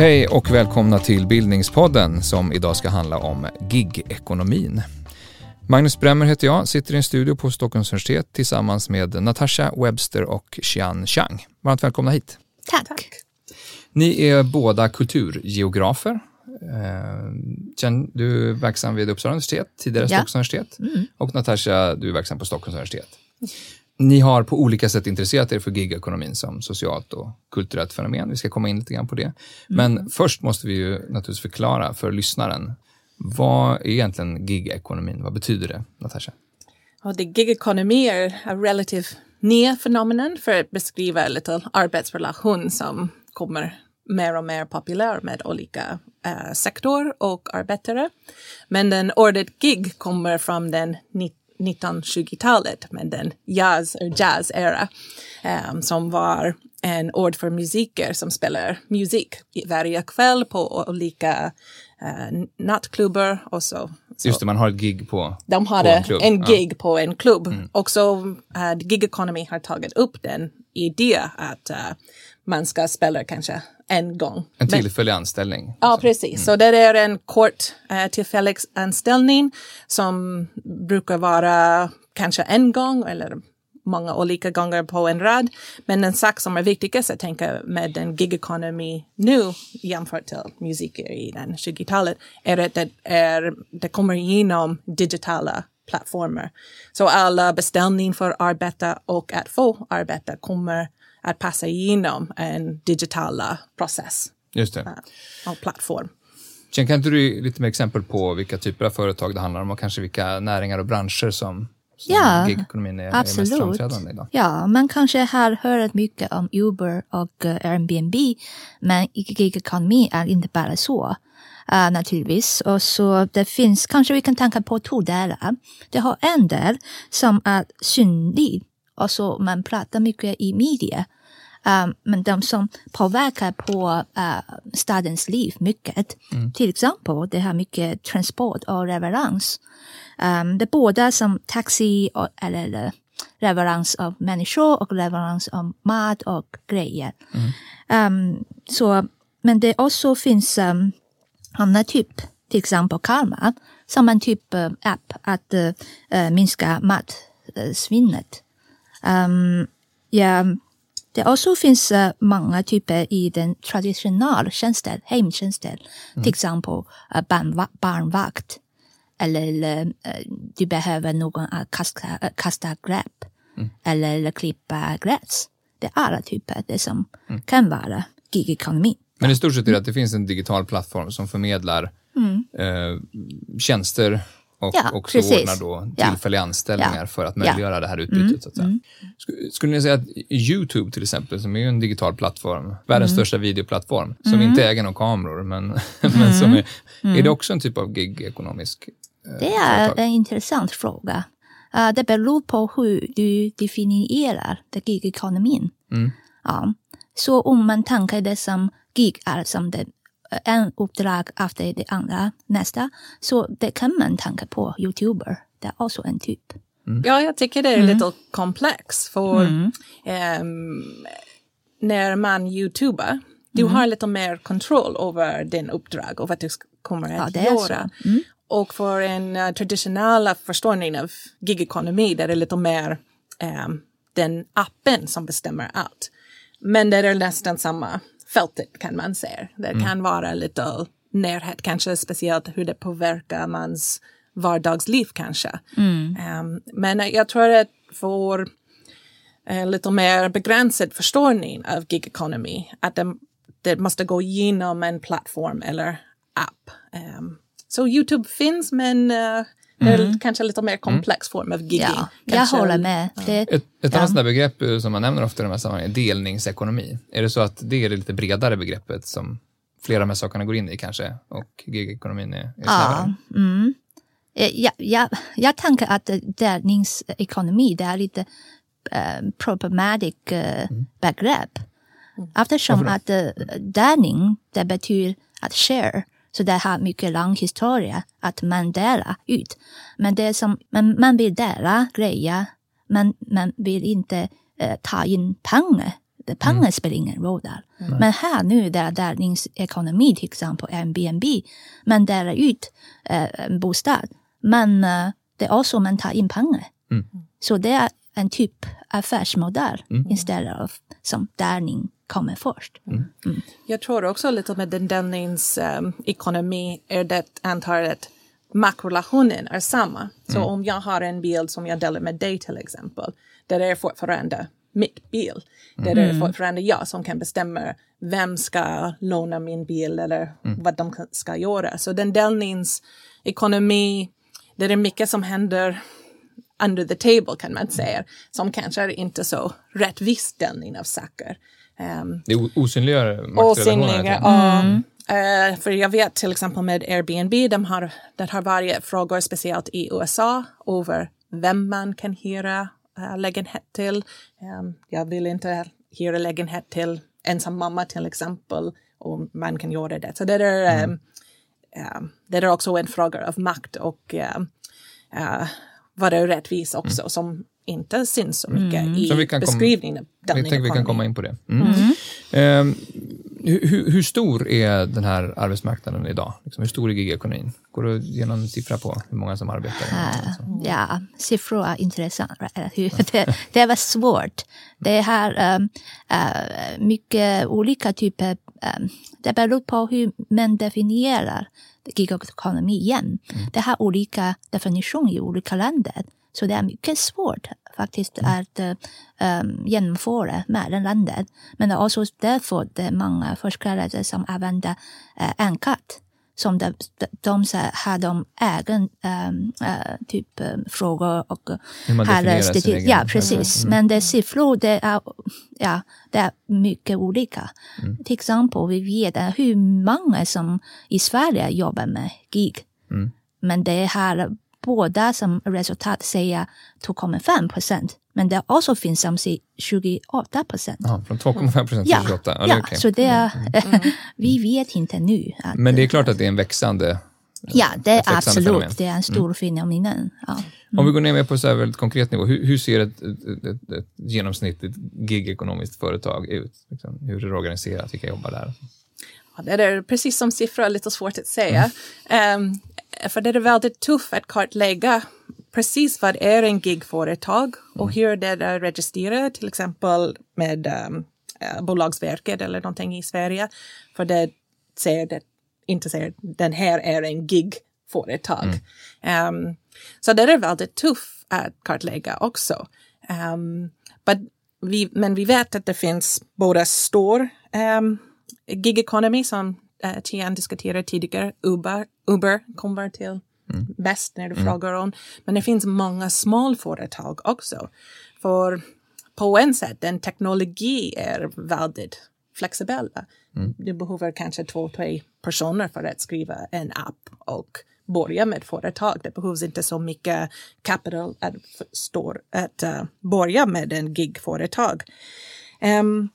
Hej och välkomna till Bildningspodden som idag ska handla om gigekonomin. Magnus Bremmer heter jag, sitter i en studio på Stockholms universitet tillsammans med Natasha Webster och Xian Chang. Varmt välkomna hit. Tack. Tack. Ni är båda kulturgeografer. Eh, du är verksam vid Uppsala universitet, tidigare ja. Stockholms universitet. Mm. Och Natasha, du är verksam på Stockholms universitet. Ni har på olika sätt intresserat er för gigekonomin som socialt och kulturellt fenomen. Vi ska komma in lite grann på det. Men mm. först måste vi ju naturligtvis förklara för lyssnaren. Vad är egentligen gigekonomin? Vad betyder det, Natasha? Ja, det gigekonomi är en relativt ny fenomen för att beskriva lite arbetsrelation som kommer mer och mer populär med olika uh, sektor och arbetare. Men den ordet gig kommer från den 1920-talet med den jazz jazz-era um, som var en ord för musiker som spelar musik varje kväll på olika uh, nattklubbar och så. så. Just det, man har ett gig på De hade en, klubb. en gig ja. på en klubb. Mm. Och så uh, Gig Economy har tagit upp den idé att uh, man ska spela kanske en gång. En tillfällig Men, anställning. Ja, precis. Mm. Så det är en kort uh, tillfällig anställning som brukar vara kanske en gång eller många olika gånger på en rad. Men en sak som är viktigast att tänka med den gig economy nu jämfört till musiker i den 20-talet är att det, är, det kommer genom digitala plattformar. Så alla beställningar för arbete och att få arbete kommer att passa igenom en digitala process. Just det. Uh, och plattform. Sen kan inte du lite mer exempel på vilka typer av företag det handlar om och kanske vilka näringar och branscher som, som ja, gigekonomin är, absolut. är mest framträdande idag? Ja, man kanske har hört mycket om Uber och uh, Airbnb, men gigekonomi är inte bara så. Uh, naturligtvis. Och så det finns, kanske vi kan tänka på två delar. Det har en del som är synlig och så man pratar mycket i media. Um, men de som påverkar på uh, stadens liv mycket. Mm. Till exempel, det har mycket transport och leverans. Um, det är båda som taxi och, eller leverans av människor och leverans av mat och grejer. Mm. Um, så, men det också finns um, andra typ, till exempel Karma, som en typ uh, app att uh, minska matsvinnet. Um, ja, det också finns uh, många typer i den traditionella tjänster, hemtjänster. Mm. Till exempel uh, barnva barnvakt. Eller uh, du behöver någon att kasta, kasta grepp. Mm. Eller klippa gräs. Det är alla typer det som mm. kan vara gigekonomi. Men i stort sett är det att det finns en digital plattform som förmedlar mm. tjänster och ja, också precis. ordnar då tillfälliga ja. anställningar för att möjliggöra ja. det här utbytet. Mm. Mm. Skulle ni säga att Youtube till exempel, som är en digital plattform, världens mm. största videoplattform, som mm. inte äger några kameror, men, men som är, mm. är det också en typ av gig-ekonomisk eh, Det är företag? en intressant fråga. Uh, det beror på hur du definierar gig-ekonomin. Mm. Ja. Så om man tänker det som gig är som det en uppdrag efter det andra nästa. Så det kan man tänka på youtuber. Det är också en typ. Mm. Ja, jag tycker det är mm. lite komplex för mm. um, när man youtubar, du mm. har lite mer kontroll över din uppdrag och vad du kommer att ja, göra. Mm. Och för en uh, traditionell förståelse av gigekonomi där det är lite mer um, den appen som bestämmer allt. Men det är nästan samma fältet kan man säga. Det mm. kan vara lite närhet, kanske speciellt hur det påverkar mans vardagsliv kanske. Mm. Um, men jag tror att för uh, lite mer begränsad förståelse av gig economy, att det, det, måste gå igenom en plattform eller app. Um, så Youtube finns men uh, Mm. Kanske lite mer komplex form av gigging. Ja, jag håller med. Det, ett ett ja. annat begrepp eh, som man nämner ofta i de här sammanhangen är delningsekonomi. Är det så att det är det lite bredare begreppet som flera av de här sakerna går in i kanske och gigekonomin är, är snävare? Ja, mm. Eh, jag, jag, jag tänker att delningsekonomi det är lite uh, problematic uh, mm. begrepp. Mm. Eftersom att uh, delning det betyder att share så det har mycket lång historia att man delar ut. Men det som, man, man vill dela grejer, men man vill inte eh, ta in pengar Pengar mm. spelar ingen roll där. Mm. Men här nu, där delningsekonomi till exempel, Airbnb, man delar ut eh, en bostad. Men eh, det är också man tar in pengar. Mm. Så det är en typ affärsmodell mm. istället för som delning kommer först. Mm. Mm. Jag tror också lite med den delningsekonomi um, är det antalet maktrelationen är samma. Så mm. om jag har en bil som jag delar med dig till exempel, där är fortfarande mitt bil. Där mm. är det fortfarande jag som kan bestämma vem ska låna min bil eller mm. vad de ska göra. Så den delningsekonomi, det är mycket som händer under the table kan man säga, som kanske är inte så rättvis delning av saker. Um, det osynliggör maktrelationerna? Ja. Mm. Uh, för jag vet till exempel med Airbnb, de har, det har varje frågor speciellt i USA över vem man kan hyra uh, lägenhet till. Um, jag vill inte hyra lägenhet till ensam mamma till exempel, och man kan göra det. Så det är, mm. um, uh, det är också en fråga av makt och uh, vara rättvis också, mm. som inte syns så mycket mm. i så beskrivningen. Kom, jag tänker vi kan komma in på det. Mm. Um, hur, hur, stor är den här arbetsmarknaden idag? Liksom, hur stor är gigekonomin? Går det att ge någon siffra på hur många som arbetar? Uh, ja, siffror är intressant. det, det var svårt. Det är um, uh, mycket olika typer. Um, det beror på hur man definierar gigekonomi igen. Mm. Det har olika definitioner i olika länder. Så det är mycket svårt faktiskt mm. att um, genomföra mellan länder. Men det är också därför det är många forskare som använder uh, NCAT som de, de, har de egen um, uh, typ um, frågor och har statistik. Ja, precis. Mm. Men det siffror, det är, ja, det är mycket olika. Mm. Till exempel, vi vet hur många som i Sverige jobbar med gig. Mm. Men det här båda som resultat säger 2,5 procent. Men det också finns som säger 28 procent. Ja, från 2,5 procent till 28? Ja, ja okay. så det är, mm. vi vet inte nu. Att, Men det är klart att det är en växande Ja, det är absolut. Fenomen. Det är en stor mm. fenomen. Ja. Mm. Om vi går ner på så här väldigt konkret nivå, hur, hur ser ett, ett, ett, ett genomsnittligt gigekonomiskt företag ut? Liksom, hur är det organiserat? Vilka jobbar där? Ja, det är precis som siffror lite svårt att säga. Mm. Um, för det är väldigt tufft att kartlägga precis vad är en gigföretag och mm. hur det är registrerat, till exempel med um, Bolagsverket eller någonting i Sverige. För det säger det, inte säger den här är en gigföretag. Mm. Um, så det är väldigt tufft att kartlägga också. Um, but vi, men vi vet att det finns både stor um, gig economy som uh, Tian diskuterade tidigare, Uber, Uber kommer till mm. bäst när du mm. frågar om. Men det finns många småföretag också. För på en sätt, en teknologi är väldigt flexibel. Mm. Du behöver kanske två, tre personer för att skriva en app och börja med företag. Det behövs inte så mycket kapital att, förstå, att uh, börja med en gigföretag. Um,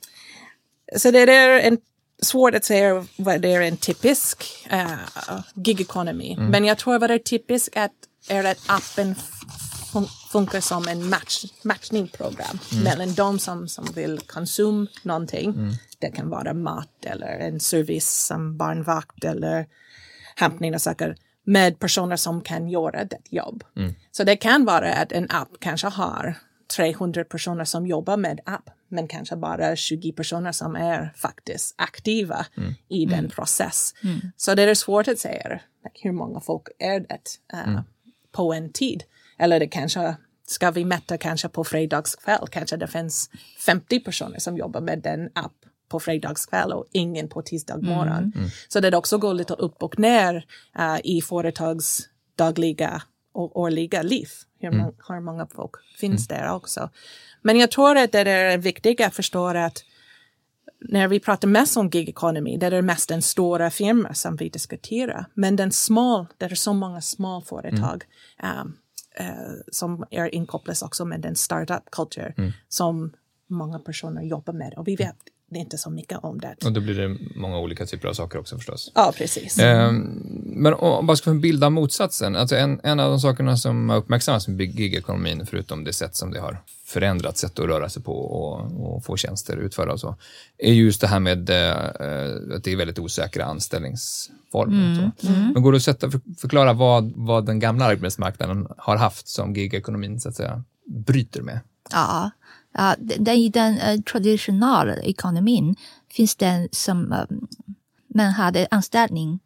så det är en svårt att säga vad det är en typisk uh, gig economy. Mm. Men jag tror vad det är typiskt att är att appen fun funkar som en match, matchningprogram mm. mellan de som, som vill konsumera någonting. Mm. Det kan vara mat eller en service som barnvakt eller hämtning av saker med personer som kan göra det jobb. Mm. Så det kan vara att en app kanske har 300 personer som jobbar med app men kanske bara 20 personer som är faktiskt aktiva mm. i mm. den process. Mm. Så det är svårt att säga like, hur många folk är det uh, på en tid. Eller det kanske ska vi mäta kanske på fredagskväll, kanske det finns 50 personer som jobbar med den app på fredagskväll och ingen på tisdag morgon. Mm. Mm. Så det också går lite upp och ner uh, i företags dagliga och årliga liv. Hur, mm. hur många folk finns mm. där också. Men jag tror att det är viktigt att förstå att när vi pratar mest om gig economy, det är mest den stora firma som vi diskuterar. Men den små, det är så många små företag mm. um, uh, som är inkopplas också med den startup culture mm. som många personer jobbar med. Och vi vet inte så mycket om det. Och då blir det många olika typer av saker också förstås. Ja, precis. Um, men om man ska bilda motsatsen, alltså en, en av de sakerna som har uppmärksammats med gigekonomin, förutom det sätt som det har förändrat sätt att röra sig på och, och få tjänster utförda och så, är just det här med att det är väldigt osäkra anställningsformer. Mm. Mm. Men går det att sätta, förklara vad, vad den gamla arbetsmarknaden har haft som gigekonomin så att säga bryter med? Ja, den, i den uh, traditionella ekonomin finns det som um, man hade anställning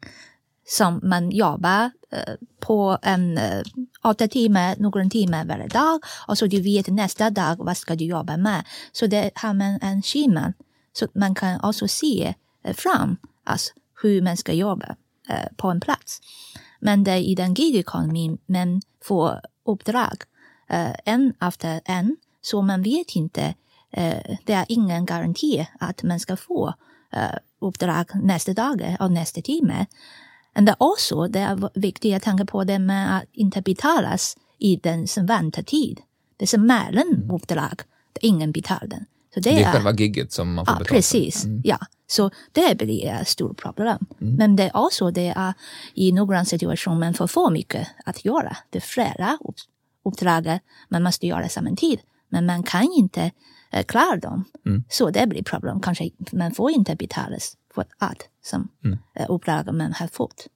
som man jobbar uh, på en uh, åtta timmar, någon timme varje dag och så du vet nästa dag vad ska du jobba med. Så det har man en schema så man kan också se uh, fram alltså, hur man ska jobba uh, på en plats. Men det är i den gigekonomin man får uppdrag uh, en efter en så man vet inte, uh, det är ingen garanti att man ska få uh, uppdrag nästa dag och nästa timme. Men det är också det är viktigt att tänka på det med att inte betalas i den som väntetid. Det är som mellan uppdrag, där ingen betalar den. Så det, det är, är själva gigget som man får ja, betala Precis, mm. ja. Så det blir ett stort problem. Mm. Men det är också det är i några situationer man får för mycket att göra. Det är flera uppdrag man måste göra samtidigt men man kan inte eh, klara dem. Mm. Så det blir problem. Kanske man får inte betalas för att som mm. eh, uppdrag man har fått.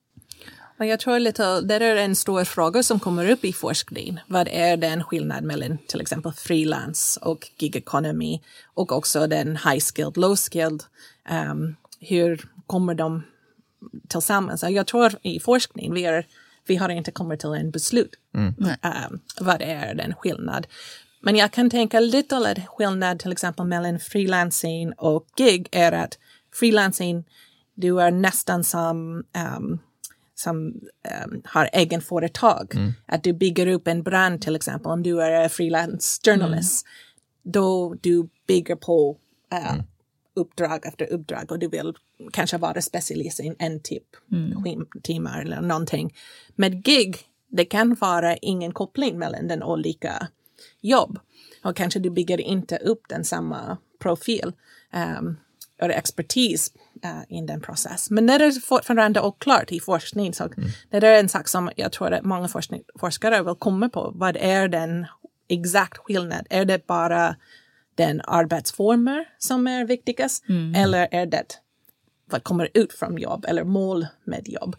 Jag tror lite, det är en stor fråga som kommer upp i forskning. Vad är den skillnad mellan till exempel frilans och gig economy och också den high skilled, low skilled. Um, hur kommer de tillsammans? Jag tror i forskning vi, är, vi har inte kommit till en beslut. Mm. Um, vad är den skillnad? Men jag kan tänka lite skillnad till exempel mellan freelancing och gig är att freelancing, du är nästan som um, som um, har egen företag. Mm. Att du bygger upp en brand till exempel, om du är freelance journalist. Mm. Då du bygger på uh, mm. uppdrag efter uppdrag och du vill kanske vara specialist i en typ mm. timmar eller någonting. Med gig, det kan vara ingen koppling mellan den olika jobb. Och kanske du bygger inte upp den samma profil um, och expertis uh, i den process. Men det är fortfarande oklart i forskning så mm. det är en sak som jag tror att många forskning, forskare vill komma på. Vad är den exakt skillnad? Är det bara den arbetsformer som är viktigast mm. eller är det vad kommer ut från jobb eller mål med jobb?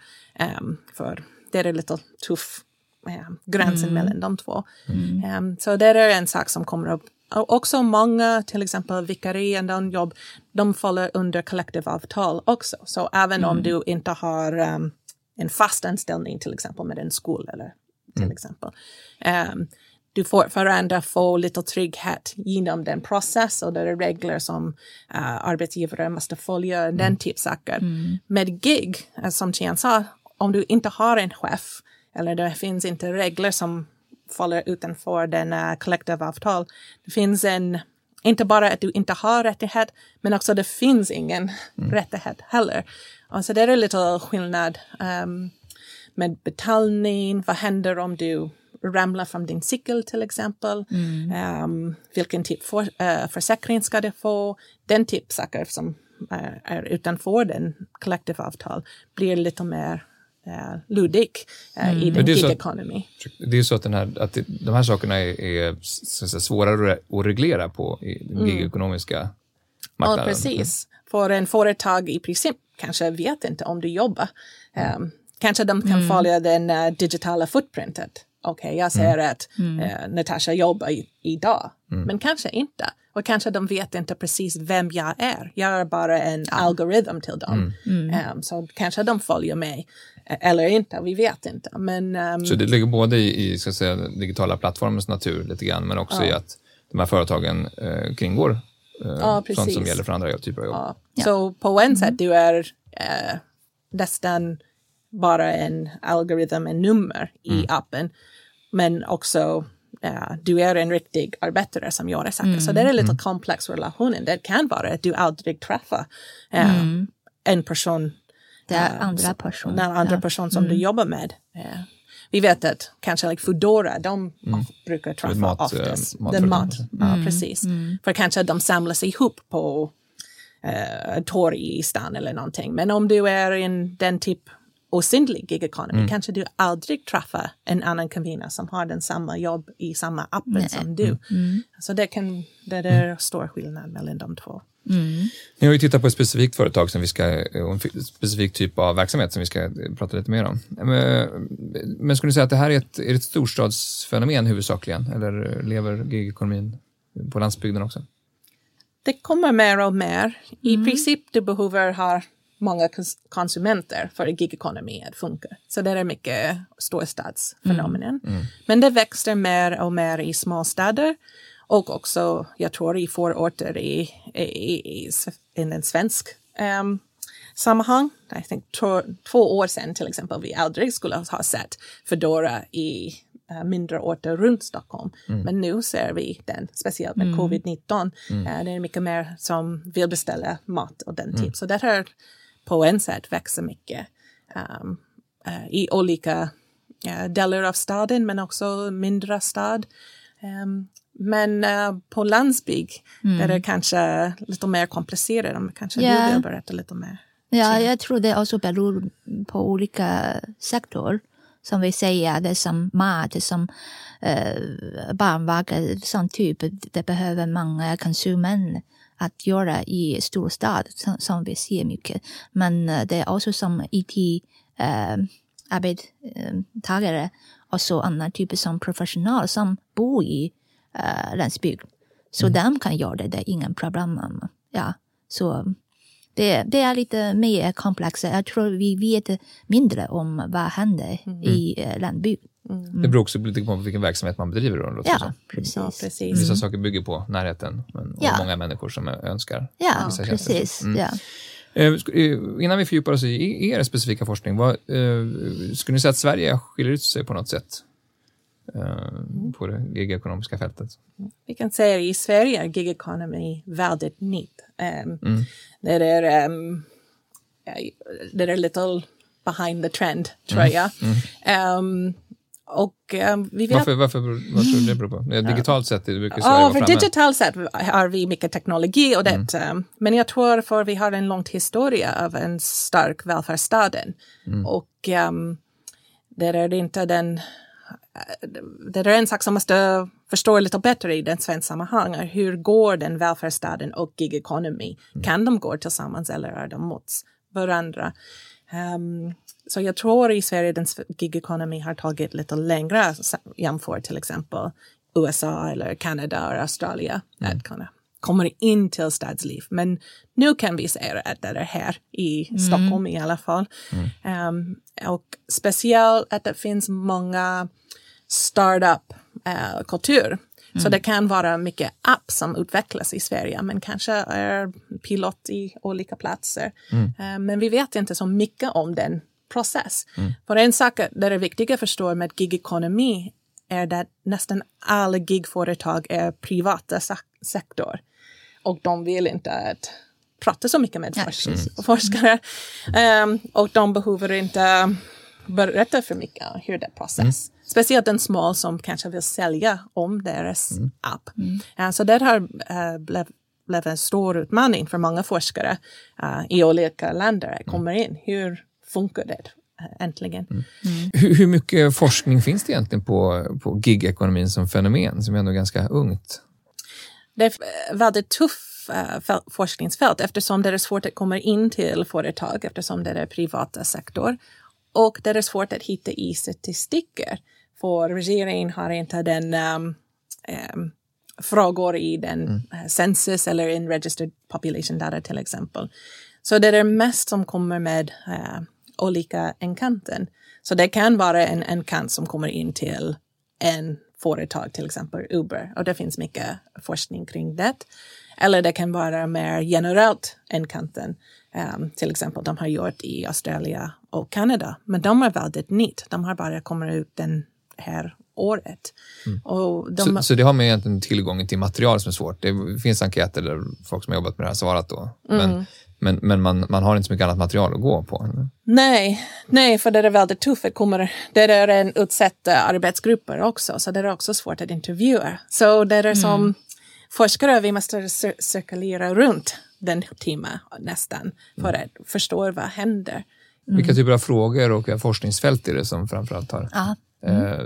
Um, för det är lite tuff eh, gränsen mm. mellan de två. Mm. Um, så det är en sak som kommer upp. Och också många, till exempel vikarier, jobb, de faller under kollektivavtal också. Så även mm. om du inte har um, en fast anställning till exempel med en skola eller till mm. exempel. Um, du får fortfarande få lite trygghet genom den process och det är regler som uh, arbetsgivare måste följa, mm. den typ saker. Mm. Med gig, eh, som Tian sa, om du inte har en chef eller det finns inte regler som faller utanför denna kollektivavtal. Det finns en, inte bara att du inte har rättighet, men också det finns ingen mm. rättighet heller. Och så det är lite skillnad um, med betalning. Vad händer om du ramlar från din cykel till exempel? Mm. Um, vilken typ för, uh, försäkring ska du få? Den typ saker som uh, är utanför den kollektivavtal blir lite mer eh, luddig eh, mm. i den gig economy. Det är så att, den här, att de här sakerna är, är säga, svårare att reglera på i den mm. gigekonomiska marknaden. Ja, precis. Mm. För en företag i princip kanske vet inte om du jobbar. Um, kanske de kan mm. följa den uh, digitala footprintet. Okej, okay, jag ser mm. att uh, Natasha jobbar i, idag, mm. men kanske inte. Och kanske de vet inte precis vem jag är. Jag är bara en ja. algoritm till dem. Um, så kanske de följer mig eller inte, vi vet inte. Men, um... Så det ligger både i, i ska säga, digitala plattformens natur lite grann, men också ja. i att de här företagen eh, kringgår eh, ja, sånt som gäller för andra typer av jobb. Ja. Ja. Så på en sätt, du är eh, nästan bara en algoritm, en nummer i mm. appen, men också uh, du är en riktig arbetare som gör saker. Mm. Så det är en lite mm. komplex relation. Det kan vara att du aldrig träffar uh, mm. en person det är andra personer. Den andra ja. person som mm. du jobbar med. Vi vet att kanske like Foodora, de mm. brukar träffa mat, oftast. Äh, Den mat, ja mm. precis. Mm. För kanske de samlas ihop på uh, torg i stan eller någonting. Men om du är i den typ osynlig gig economy. Mm. Kanske du aldrig träffar en annan kvinna som har den samma jobb i samma appen som du. Mm. mm. Så det, kan, det är mm. stor skillnad mellan de två. Mm. Ni har ju tittat på ett specifikt företag som vi ska, en specifik typ av verksamhet som vi ska prata lite mer om. Men, men skulle ni säga att det här är ett, är ett storstadsfenomen huvudsakligen eller lever gigekonomin på landsbygden också? Det kommer mer och mer. I mm. princip du behöver ha många konsumenter för gig economy att funka. Så det är mycket storstadsfenomen. Mm. Mm. Men det växer mer och mer i småstäder och också, jag tror, i förorter i, i, i, i en svensk um, sammanhang. Jag think, två, två år sedan till exempel vi aldrig skulle ha sett Foodora i uh, mindre orter runt Stockholm. Mm. Men nu ser vi den, speciellt med mm. covid-19. Mm. Uh, det är mycket mer som vill beställa mat och den mm. typ. Så det här på en sätt växer mycket um, uh, i olika delar av staden men också mindre stad. Um, men uh, på landsbygd mm. där det kanske lite mer komplicerat. Kanske yeah. du vill berätta lite mer? Ja, jag tror det också beror på olika sektorer. Som vi säger, det som mat, som uh, barnvagnar, sån typ. Det behöver många konsumenter att göra i storstad, som, som vi ser mycket. Men uh, det är också som IT uh, arbetstagare och så andra typer som professional som bor i uh, landsbygd. Så mm. de kan göra det, det är ingen problem. Ja, så det, det är lite mer komplext. Jag tror vi vet mindre om vad händer mm. i uh, landsbygd. Mm. Det beror också lite på vilken verksamhet man bedriver. Då, ja, precis. ja, precis. Vissa saker bygger på närheten men, och ja. många människor som önskar Ja, precis. Mm. Ja. Eh, innan vi fördjupar oss i er specifika forskning, vad, eh, skulle ni säga att Sverige skiljer ut sig på något sätt? Mm. på det gigekonomiska fältet. Vi kan säga att i Sverige är gig economy väldigt nytt. Um, mm. Det är, um, det är lite behind the trend, tror mm. jag. Mm. Um, och um, vi vet... Varför, varför, vad tror du det beror på? Digitalt sett det brukar Ja, för digitalt sett har vi mycket teknologi och det. Mm. Um, men jag tror för vi har en lång historia av en stark välfärdsstaten. Mm. Och um, där är det inte den det är en sak som måste förstå lite bättre i den svenska sammanhanget. Hur går den välfärdsstaten och gig economy? Mm. Kan de gå tillsammans eller är de mot varandra? Um, så jag tror i Sverige den gig economy har tagit lite längre jämfört till exempel USA eller Kanada och Australien. Mm. Att kunna komma in till stadsliv. Men nu kan vi säga att det är här i mm. Stockholm i alla fall. Mm. Um, och speciellt att det finns många startup-kultur. Eh, mm. Så det kan vara mycket app som utvecklas i Sverige, men kanske är pilot i olika platser. Mm. Eh, men vi vet inte så mycket om den process. Mm. För en sak det är viktigt att förstå med gigekonomi är att nästan alla gigföretag är privata sektor. Och de vill inte att prata så mycket med ja, forskare. Um, och de behöver inte berätta för mycket hur det är process. Mm. Speciellt en smal som kanske vill sälja om deras mm. app. Mm. Uh, så det har uh, blivit blev en stor utmaning för många forskare uh, i olika länder att komma in. Hur funkar det uh, äntligen? Mm. mm. Hur, hur, mycket forskning finns det egentligen på, på gigekonomin som fenomen, som är ändå ganska ungt? Det är väldigt tufft uh, forskningsfält eftersom det är svårt att komma in till företag eftersom det är privata sektor. Och det är svårt att hitta i statistiker. För regeringen har inte den um, um, frågor i den mm. uh, census eller in registered population data till exempel. Så det är mest som kommer med uh, olika enkanten. Så det kan vara en enkant som kommer in till en företag, till exempel Uber, och det finns mycket forskning kring det. Eller det kan vara mer generellt enkanten. Um, till exempel de har gjort i Australien och Kanada. Men de är väldigt nytt. De har bara kommit ut den här året. Mm. De... så, så det har med egentligen tillgången till material som är svårt. Det finns enkäter där folk som har jobbat med det här svarat då. Mm. men, men man, man har inte så mycket annat material att gå på. Nej, nej för det är väldigt tufft. Det, kommer, det är en utsatt arbetsgrupper också, så det är också svårt att intervjua. Så det är som mm. forskare, vi måste cirkulera runt den timmen nästan för mm. att förstå vad händer Mm. Vilka typer av frågor och forskningsfält är det som framförallt har mm. eh,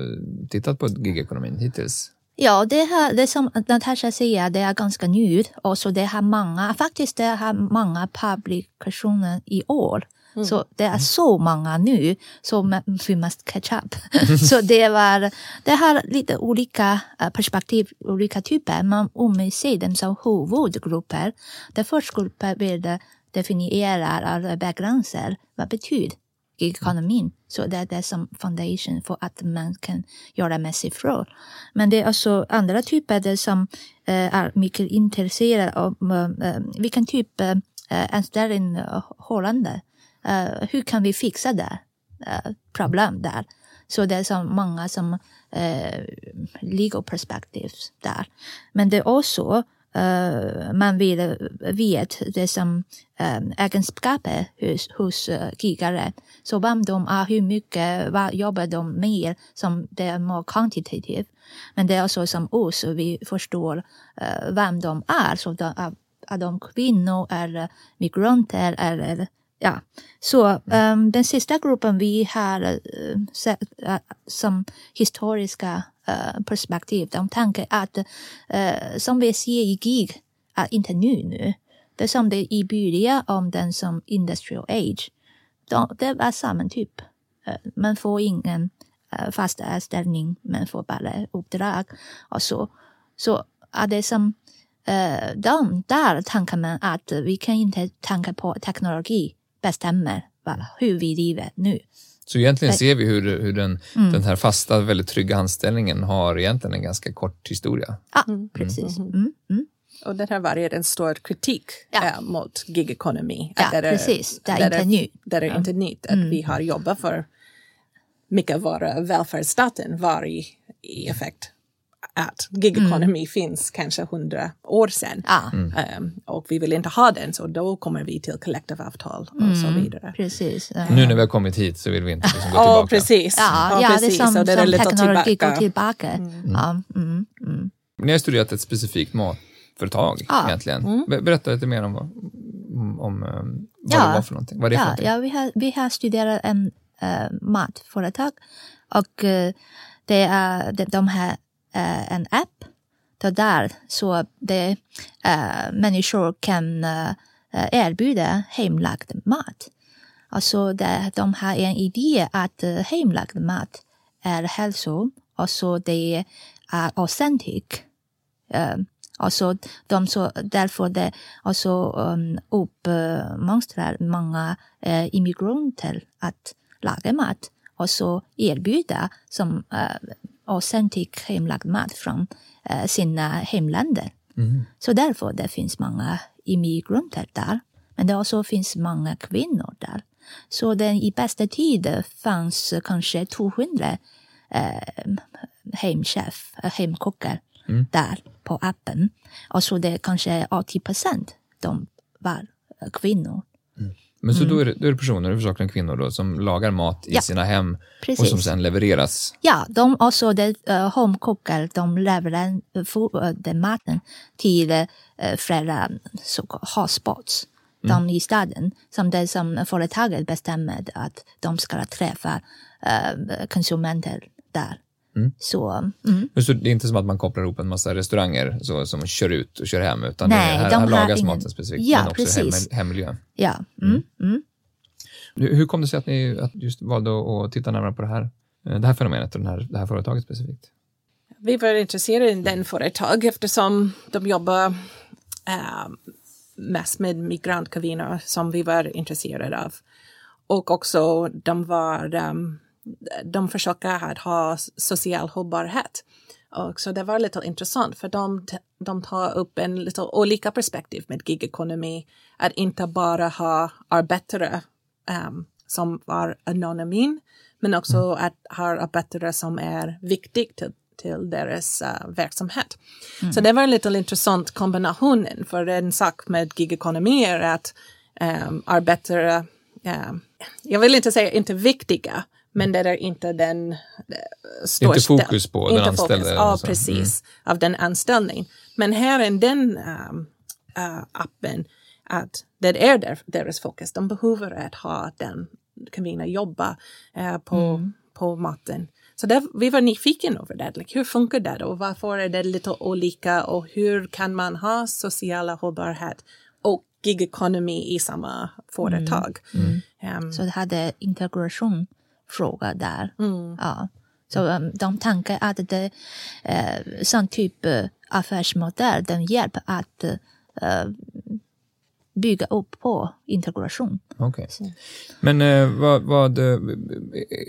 tittat på gigekonomin hittills? Ja, det, här, det som Natasha säger, det är ganska nytt. Och så det har många, faktiskt det har många publikationer i år. Mm. Så det är så många nu, så vi måste catch up. så det, var, det har lite olika eh, perspektiv, olika typer. Men om vi ser dem som huvudgrupper, den första gruppen vill definiera alla gränser. Vad betyder ekonomin? Så det är det som foundation för att man kan göra med roll. Men det är också andra typer som äh, är mycket intresserade av äh, vilken typ äh, anställningsförhållande uh, hur kan vi fixa det uh, problem där? Så det är så många som uh, legal perspectives där. Men det är också man vill veta det som egenskaper hos, hos uh, gigare. Så vem de är, hur mycket, vad jobbar de med som det är mer kvantitativt. Men det är också som oss, vi förstår vem de är. Så de, är, de kvinnor eller migranter eller ja, så um, den sista gruppen vi har uh, sett uh, som historiska Eh, perspektiv, de tänker att uh, som vi ser i GIG att inte nu nu. Det som det i början om den som industrial age. De, det var samma typ. Uh, man får ingen uh, fast anställning, man får bara uppdrag och så. Så är det som uh, de, där tänker man att vi kan inte tänka på teknologi bestämmer hur vi lever nu. Så egentligen ser vi hur, hur den, mm. den här fasta, väldigt trygga anställningen har egentligen en ganska kort historia. Ja, mm. precis. Mm. mm. mm. Och det har varit en stor kritik ja. äh, mot gigekonomi. Ja, det är, precis. Det är inte nytt. Det är inte nytt att vi har jobbat för mycket av våra välfärdsstaten var i, i effekt att gig economy mm. finns kanske hundra år sedan. Ah. Mm. Um, och vi vill inte ha den så då kommer vi till kollektivavtal och mm. så vidare. Precis. Uh. Nu när vi har kommit hit så vill vi inte liksom gå tillbaka. Oh, precis. Ja, ja, ja precis. det är som, så det är som teknologi går tillbaka. Mm. Ja. Mm, mm. Ni har studerat ett specifikt matföretag ah. egentligen. Berätta lite mer om, om, om um, vad ja. det var för någonting. Vad är det ja, för ja, vi, har, vi har studerat en uh, matföretag och uh, det är de, de här Eh, en app. Så där så det, eh, människor kan eh, erbjuda hemlagd mat. Alltså det, de har en idé att eh, hemlagd mat är hälso och så det är authentic. Eh, alltså de så, därför det alltså, um, uppmuntrar många eh, immigranter att laga mat och så erbjuda som eh, uh, authentic hemlagd mat från eh, sina hemländer. Mm. Så därför det finns många immigranter där. Men det också finns många kvinnor där. Så den i bästa tid fanns kanske 200 eh, hemchef, eh, hemkockar mm. där på appen. Och så det kanske 80 procent de var kvinnor. Men så mm. då, är det, då är det personer, huvudsakligen kvinnor, då, som lagar mat i ja, sina hem precis. och som sen levereras? Ja, de också de, uh, homekokar, de levererar uh, den maten till uh, flera hotspots mm. de i staden. Som det som företaget bestämmer att de ska träffa uh, konsumenter där. Mm. Så, mm. så det är inte som att man kopplar ihop en massa restauranger så, som kör ut och kör hem, utan Nej, det, här, de här lagas ingen... maten specifikt, ja, men också precis. hem, hemmiljön. Ja. Mm. mm. Mm. Hur kom det sig att ni att just valde att titta närmare på det här, det här fenomenet och den här, det här företaget specifikt? Vi var intresserade i den företag eftersom de jobbar äh, mest med migrantkvinnor som vi var intresserade av. Och också de var um, de försöker ha social hållbarhet. Och så det var lite intressant för de, de tar upp en lite olika perspektiv med gigekonomi. Att inte bara ha arbetare um, som var anonymin, men också mm. att ha arbetare som är viktiga till, till deras uh, verksamhet. Mm. Så det var en lite intressant kombination, för en sak med gigekonomi är att um, arbetare, um, jag vill inte säga inte viktiga, men det är inte den största. Inte fokus på inte den anställde. Ja, precis. Mm. Av den anställningen. Men här är den um, uh, appen att det är där, deras fokus. De behöver att ha den kvinnor jobba eh, på, mm. på maten. Så där, vi var nyfikna över det. Like, hur funkar det och varför är det lite olika och hur kan man ha sociala hållbarhet och gig economy i samma företag? Mm. Mm. Um, så det hade integration fråga där. Mm. Ja. Så um, de tänker att det uh, sån typ uh, affärsmodell den hjälper att uh, bygga upp på integration. Okay. Men eh, vad, vad,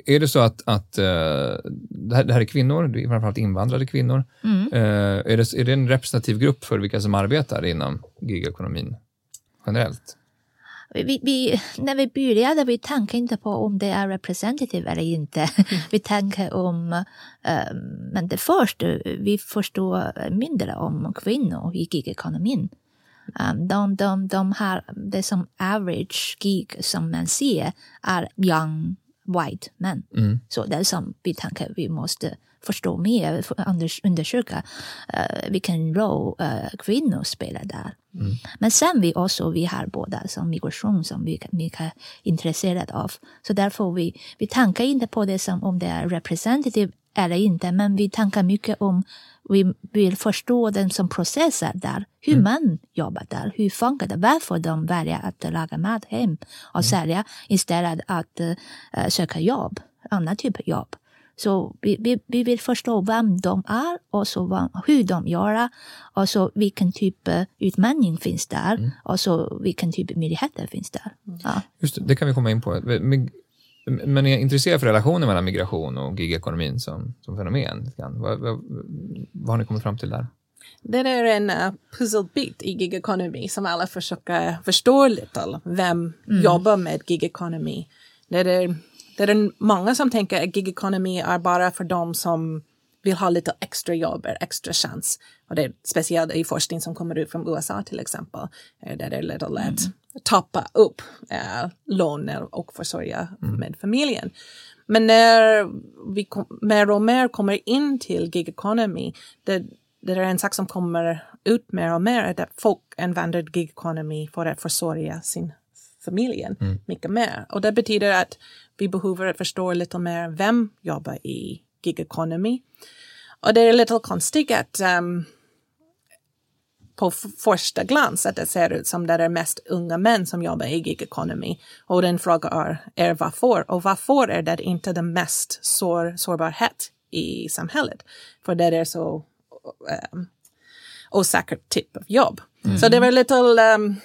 är det så att, att eh, det, här, det här är kvinnor, är framförallt invandrade kvinnor. Mm. Eh, är, det, är det en representativ grupp för vilka som arbetar inom gigekonomin generellt? Vi, vi, när vi började vi tänkte inte på om det är representativt eller inte. Mm. vi tänker om, um, men det först, vi förstår mindre om kvinnor i gigekonomin. Um, de, de, de har det som average gig som man ser är young white men. Mm. Så det är som vi tänker vi måste förstå mer, undersöka uh, vilken roll uh, kvinnor spelar där. Mm. Men sen vi också, vi har båda som migration som vi, vi är intresserade av. Så därför vi, vi tänker inte på det som om det är representative eller inte, men vi tänker mycket om vi vill förstå den som processar där, hur mm. man jobbar där, hur funkar det, varför de väljer att laga mat hem och mm. sälja istället att uh, söka jobb, annan typ av jobb. Så vi, vi, vi vill förstå vem de är och så vad, hur de gör och så vilken typ av utmaning finns där mm. och så vilken typ av möjligheter finns där. Mm. Ja. Just det, det kan vi komma in på. Men är jag intresserad för relationen mellan migration och gigekonomin som, som fenomen? Vad, vad, vad har ni kommit fram till där? Det är en uh, pusselbit i gig economy som alla försöker förstå lite. Vem mm. jobbar med gig economy? Det är, det är många som tänker att gig economy är bara för dem som vill ha lite extra jobb, extra chans. Och det är speciellt i forskning som kommer ut från USA till exempel. Där det är lite lätt mm. Toppa upp äh, låner och försörja mm. med familjen. Men när vi kom, mer och mer kommer in till gig economy, det, det är en sak som kommer ut mer och mer, att folk använder gig economy för att försörja sin familjen mm. mycket mer. Och det betyder att vi behöver förstå lite mer vem jobbar i gig economy. Och det är lite konstigt att um, på första glans att det ser ut som det är mest unga män som jobbar i gig economy. Och den frågan är, är varför? Och varför är det inte den mest sår, sårbarhet i samhället? För det är så um, osäker typ av jobb. Mm. Så det var lite um,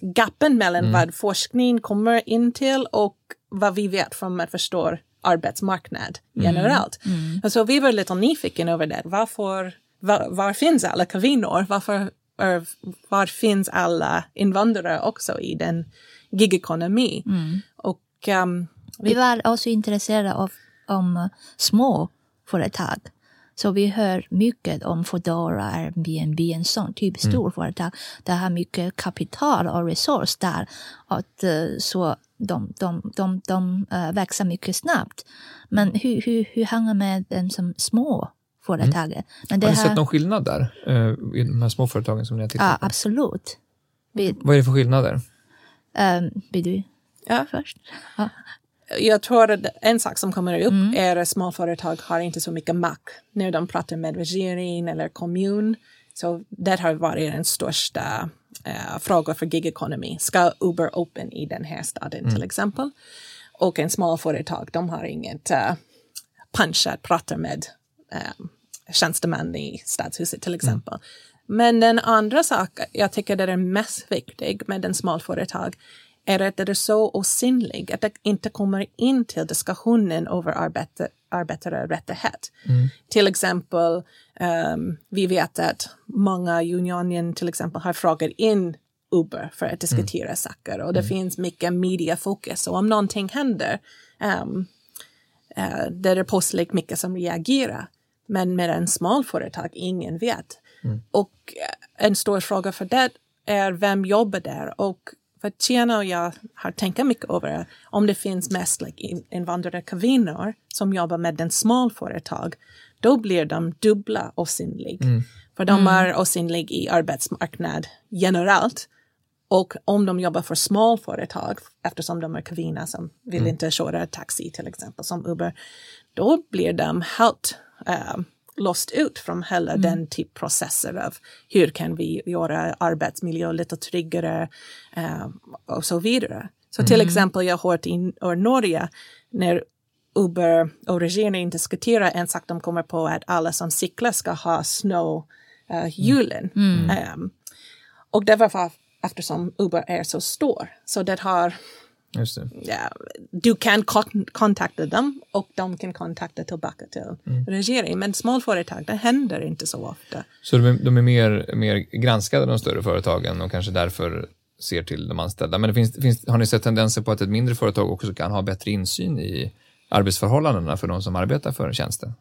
gappen mellan mm. vad forskning kommer in till och vad vi vet från att förstå arbetsmarknad mm. generellt. Mm. Mm. Alltså vi var lite nyfikna över det. Varför, var, var finns alla kvinnor? Varför, var, var finns alla invandrare också i den gigekonomi? Mm. Och, um, vi, var också intresserade av om små företag. Så vi hör mycket om Foodora, Airbnb, en sån typ stor mm. företag. Det har mycket kapital och resurs där. Att, eh, så de, de, de, de uh, växer mycket snabbt. Men hur, hur, hur hänger med den som små företagen? Mm. Men det har ni sett någon skillnad där uh, i de här småföretagen som ni har tittat ja, på? Absolut. Vi, Vad är det för skillnader? Um, vill du ja. först? Ja. Jag tror att en sak som kommer upp mm. är att småföretag har inte så mycket makt när de pratar med regering eller kommun. Så det har varit den största uh, frågan för gig economy. Ska Uber open i den här staden mm. till exempel? Och en småföretag, de har inget uh, punch att prata med um, tjänstemän i stadshuset till exempel. Mm. Men den andra saken jag tycker det är mest viktig med en småföretag är att det är så osynligt att det inte kommer in till diskussionen över arbete, arbetarerättighet. Mm. Till exempel, um, vi vet att många unionen till exempel har frågat in Uber för att diskutera mm. saker och det mm. finns mycket mediafokus och om någonting händer um, uh, där det är plötsligt mycket som reagerar. Men med en smal företag, ingen vet. Mm. Och en stor fråga för det är vem jobbar där och för Tiana och jag har tänkt mycket över om det finns mest like, invandrare kvinnor som jobbar med en smal företag, då blir de dubbla osynliga. Mm. För de mm. är osynliga i arbetsmarknad generellt Och om de jobbar för småföretag, eftersom de är kvinnor som vill mm. inte köra taxi till exempel som Uber, då blir de helt uh, lost ut från hela mm. den typ processer av hur kan vi göra arbetsmiljö lite tryggare uh, och så vidare. Så till mm. exempel jag har hört i Norge när Uber och regeringen diskuterar en sak de kommer på att alla som cyklar ska ha snöhjulen. Uh, mm. um, och det var för, eftersom Uber är så stor. Så det har Ja, du kan kontakta dem och de kan kontakta tillbaka till mm. regeringen. Men småföretag, det händer inte så ofta. Så de är, de är mer, mer granskade, de större företagen och kanske därför ser till de anställda. Men finns, finns, har ni sett tendenser på att ett mindre företag också kan ha bättre insyn i arbetsförhållandena för de som arbetar för tjänsten?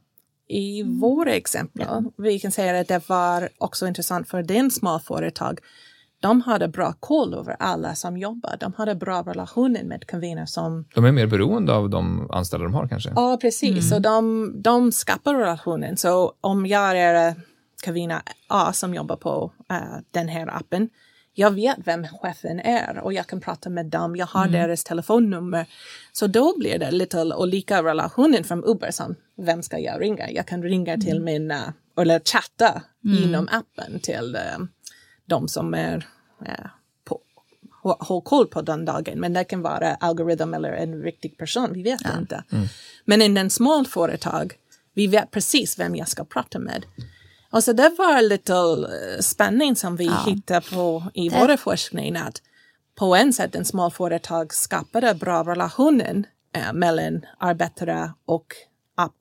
I våra exempel, ja. vi kan säga att det var också intressant för den småföretag de hade bra koll över alla som jobbar. De hade bra relationer med kvinnor som... De är mer beroende av de anställda de har kanske? Ja, precis. Mm. Så de, de skapar relationen. Så om jag är kvinna A som jobbar på uh, den här appen, jag vet vem chefen är och jag kan prata med dem. Jag har mm. deras telefonnummer. Så då blir det lite olika relationer från Uber som vem ska jag ringa? Jag kan ringa till mm. min, uh, eller chatta mm. inom appen till uh, de som är eh, på, har koll på den dagen. Men det kan vara algoritm eller en riktig person, vi vet ja. inte. Mm. Men i en små företag, vi vet precis vem jag ska prata med. Och så det var lite eh, spänning som vi ja. hittade på i det. vår forskning. Att på en sätt en små företag skapade bra relationer eh, mellan arbetare och app,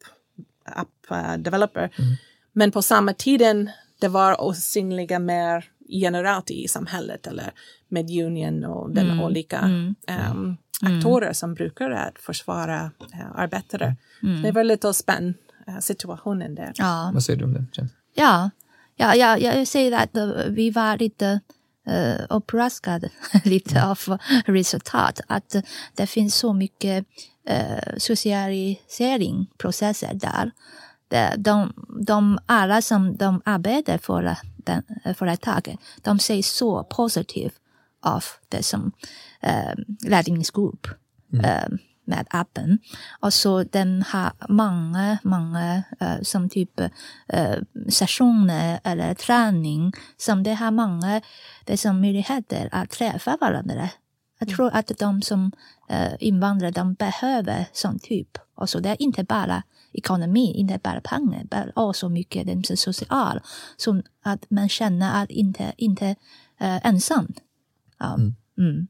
app uh, developer. Mm. Men på samma tiden det var osynliga mer generellt i samhället eller med union och den mm. olika mm. Um, aktörer som brukar att försvara uh, arbetare. Mm. Det var lite spänd uh, situationen där. Ja. Vad säger du om det? Ja, ja, ja jag säger att uh, vi var lite uh, uppraskade lite av resultat. Att uh, det finns så mycket uh, socialiseringsprocesser där. De, de, de alla som de arbetar för den, eh, företaget, de ser så positivt av det som eh, räddningsgrupp mm. eh, med appen. Och så den har många, många eh, som typ eh, sessioner eller träning som det har många det som möjligheter att träffa varandra. Jag mm. tror att de som eh, invandrare de behöver sån typ. Och så det är inte bara ekonomi, inte bara pengar, men också mycket den social. Så att man känner att inte, inte äh, ensam. Ja. Mm. Mm.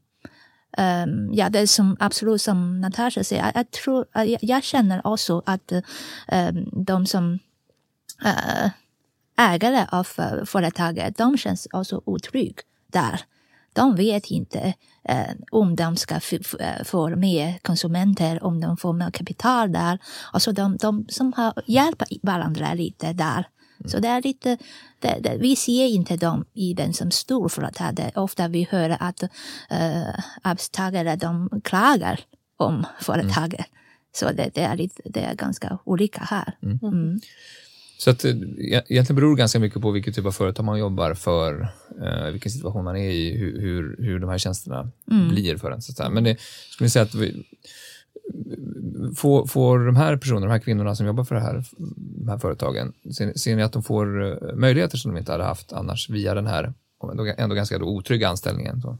Um, ja, det är som absolut som Natasha säger, jag, jag tror, jag, jag, känner också att um, de som uh, ägare av uh, företaget, de känns också otrygga där. De vet inte eh, om de ska eh, få mer konsumenter, om de får mer kapital där. Alltså de, de som har hjälpt varandra lite där. Så det är lite, det, det, vi ser inte dem i den som storföretag. Ofta vi hör att äh, arbetstagare de klagar om företaget. Mm. Så det, det, är lite, det är ganska olika här. Mm. Mm. Så att, eh, egentligen beror det ganska mycket på vilket typ av företag man jobbar för, eh, vilken situation man är i, hur, hur, hur de här tjänsterna mm. blir för en. Så. Men det, skulle vi säga att vi, får, får de här personerna, de här kvinnorna som jobbar för det här, de här företagen, ser, ser ni att de får eh, möjligheter som de inte hade haft annars via den här ändå, ändå ganska då otrygga anställningen? Så?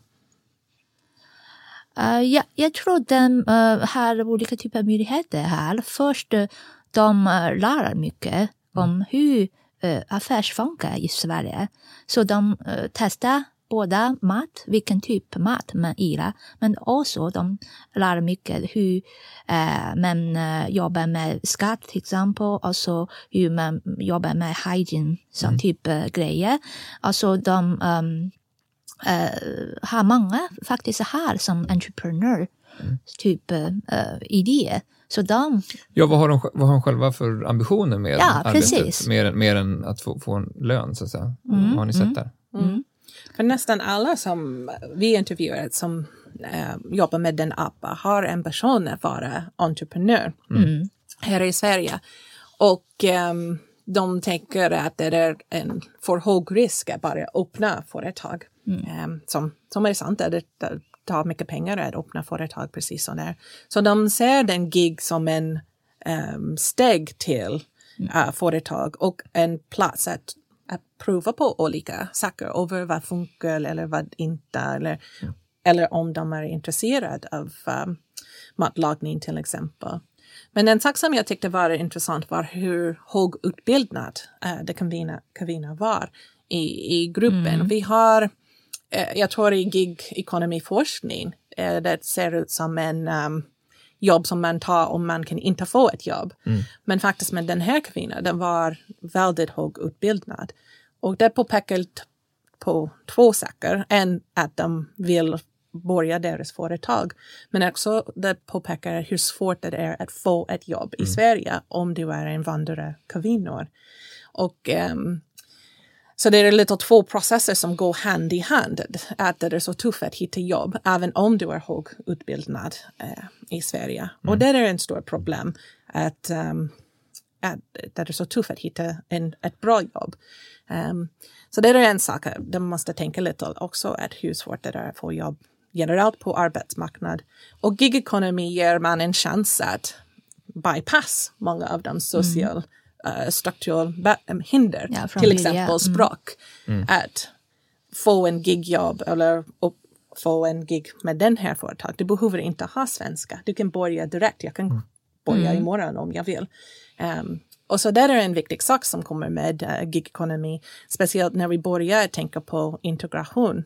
Uh, ja, jag tror de uh, har olika typer av möjligheter här. Först, de uh, lär mycket om hur uh, affärs funkar i Sverige. Så de uh, testar både mat, vilken typ av mat man gillar, men också de lär mycket hur uh, man uh, jobbar med skatt till exempel, och så hur man jobbar med hygiene, sån mm. typ av grejer. Alltså de um, har många faktiskt här som entreprenör, mm. typ idéer. Så de... Ja, vad har, de, vad har de själva för ambitioner med ja, arbetet? Precis. Mer, mer än att få, få en lön, så att säga. Mm, vad har ni sett mm, där? Mm. För nästan alla som vi intervjuar som äh, jobbar med den appen har en person att vara entreprenör mm. mm. här i Sverige. Och ähm, de tänker att det är en för hög risk att bara öppna företag. Mm. som, som är sant, det, det tar mycket pengar att öppna företag precis som där. Så de ser den gig som en um, steg till uh, företag och en plats att, att prova på olika saker över vad funkar eller vad inte. Eller, mm. eller om de är intresserade av um, matlagning till exempel. Men en sak som jag tyckte var intressant var hur högutbildad uh, det Kavina, Kavina var i, i gruppen. Mm. Vi har, jag tror i gig economy forskning, uh, det ser ut som en um, jobb som man tar om man kan inte få ett jobb. Mm. Men faktiskt med den här kvinnan, den var väldigt högutbildad. Och det påpekar på två saker. En, att de vill börja deras företag. Men också det påpekar hur svårt det är att få ett jobb i mm. Sverige om du är invandrare kvinnor. Och um, så det är lite två processer som går hand i hand. Att det är så tufft att hitta jobb, även om du är högutbildad eh, i Sverige. Mm. Och det är en stor problem. Att, um, att det är så tufft att hitta en, ett bra jobb. Um, så det är en sak, de måste tänka lite också, att hur svårt det är att få jobb generellt på arbetsmarknaden. Och gig economy ger man en chans att bypass många av de sociala mm uh, strukturella hinder, ja, till exempel mm. språk. Mm. Att få en gigjobb eller upp, få en gig med den här företaget. Du behöver inte ha svenska. Du kan börja direkt. Jag kan mm. börja mm. imorgon om jag vill. Um, och så det är en viktig sak som kommer med uh, gig economy, speciellt när vi börjar tänka på integration.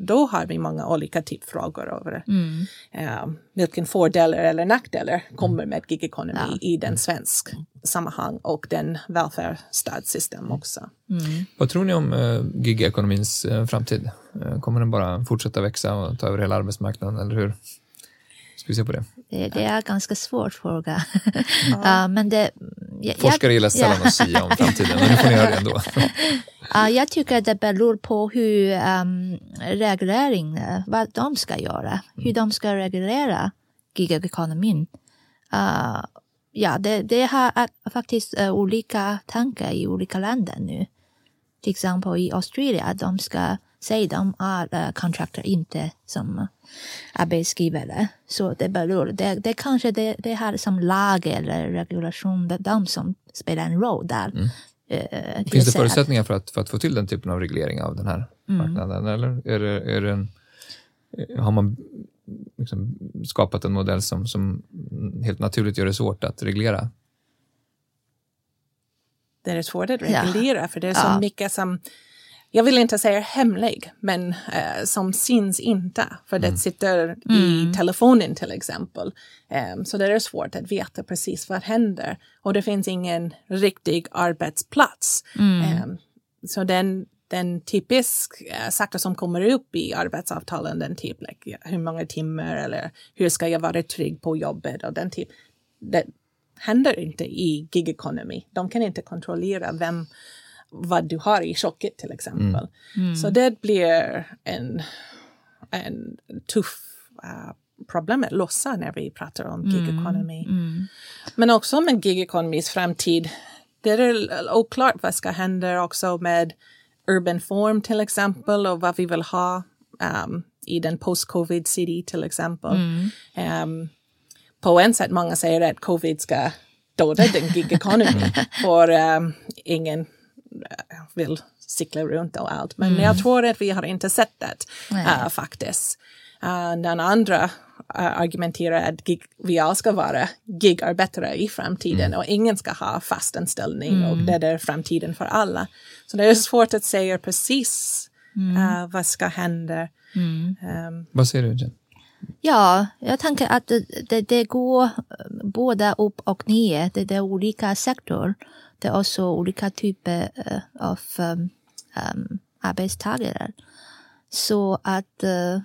Då har vi många olika typfrågor över. Mm. Uh, vilken fördelar eller nackdelar kommer med gig economy ja. i den svensk sammanhang och den välfärdsstödsystem också. Mm. Vad tror ni om uh, gig-ekonomins uh, framtid? Uh, kommer den bara fortsätta växa och ta över hela arbetsmarknaden, eller hur? Ska vi se på det? Det, det är ganska svår fråga. Ja. men det, jag, Forskare gillar sällan att säga om framtiden, men nu får ni göra det ändå. uh, jag tycker att det beror på hur um, reglering, vad de ska göra, hur de ska reglera gigekonomin. Uh, ja, det, det har faktiskt uh, olika tankar i olika länder nu. Till exempel i Australien, de ska säga de är uh, contractor, inte som arbetsgivare. Så det beror, det, det kanske det, det har som lag eller regulation, det de som spelar en roll där. Mm. Uh, Finns det förutsättningar för att, för att få till den typen av reglering av den här mm. marknaden? Eller är det, är det en, har man liksom skapat en modell som, som helt naturligt gör det svårt att reglera? Det är svårt att reglera ja. för det är så ja. mycket som jag vill inte säga hemlig, men eh, som syns inte, för mm. det sitter i mm. telefonen till exempel. Um, så det är svårt att veta precis vad händer. Och det finns ingen riktig arbetsplats. Mm. Um, så den, den typisk uh, saker som kommer upp i arbetsavtalen, den typ like, hur många timmar eller hur ska jag vara trygg på jobbet och den typ, det händer inte i gig economy. De kan inte kontrollera vem vad du har i tjocket till exempel. Mm. Mm. Så det blir en, en tuff uh, problem att lösa när vi pratar om gig mm. Mm. Men också med gig economys framtid, det är oklart vad ska hända också med urban form till exempel och vad vi vill ha um, i den post-covid city till exempel. Um, på en sätt, många säger att covid ska döda den gig economy för um, ingen vill cykla runt och allt. Men mm. jag tror att vi har inte sett det uh, faktiskt. Uh, den andra uh, argumenterar att gig, vi alla ska vara gigarbetare i framtiden mm. och ingen ska ha fast anställning mm. och det är framtiden för alla. Så det är svårt att säga precis uh, vad ska hända. Um, vad säger du Jen? Ja, jag tänker att det, det, det går både upp och ner. Det, det är olika sektorer. Det är också olika typer uh, av um, arbetstagare. Så att uh,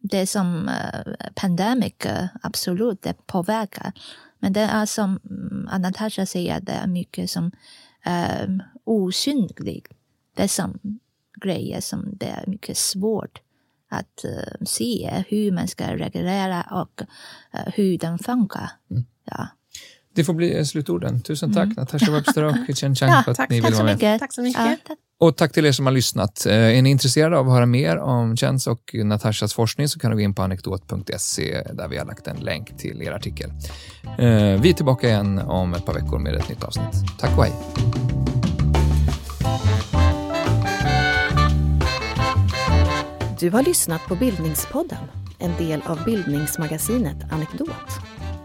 det som uh, pandemic uh, absolut det påverkar. Men det är som Anatasha säger, det är mycket som um, osynligt. Det är som grejer som det är mycket svårt att uh, se hur man ska reagera och uh, hur den funkar. Mm. Ja. Det får bli slutorden. Tusen tack mm. Natasha Webster och Chen Chang ja, för att tack, ni ville vara med. Tack så mycket. Ja, Och tack till er som har lyssnat. Eh, är ni intresserade av att höra mer om Jens och Natashas forskning så kan du gå in på anekdot.se där vi har lagt en länk till er artikel. Eh, vi är tillbaka igen om ett par veckor med ett nytt avsnitt. Tack och hej! Du har lyssnat på Bildningspodden, en del av bildningsmagasinet Anekdot.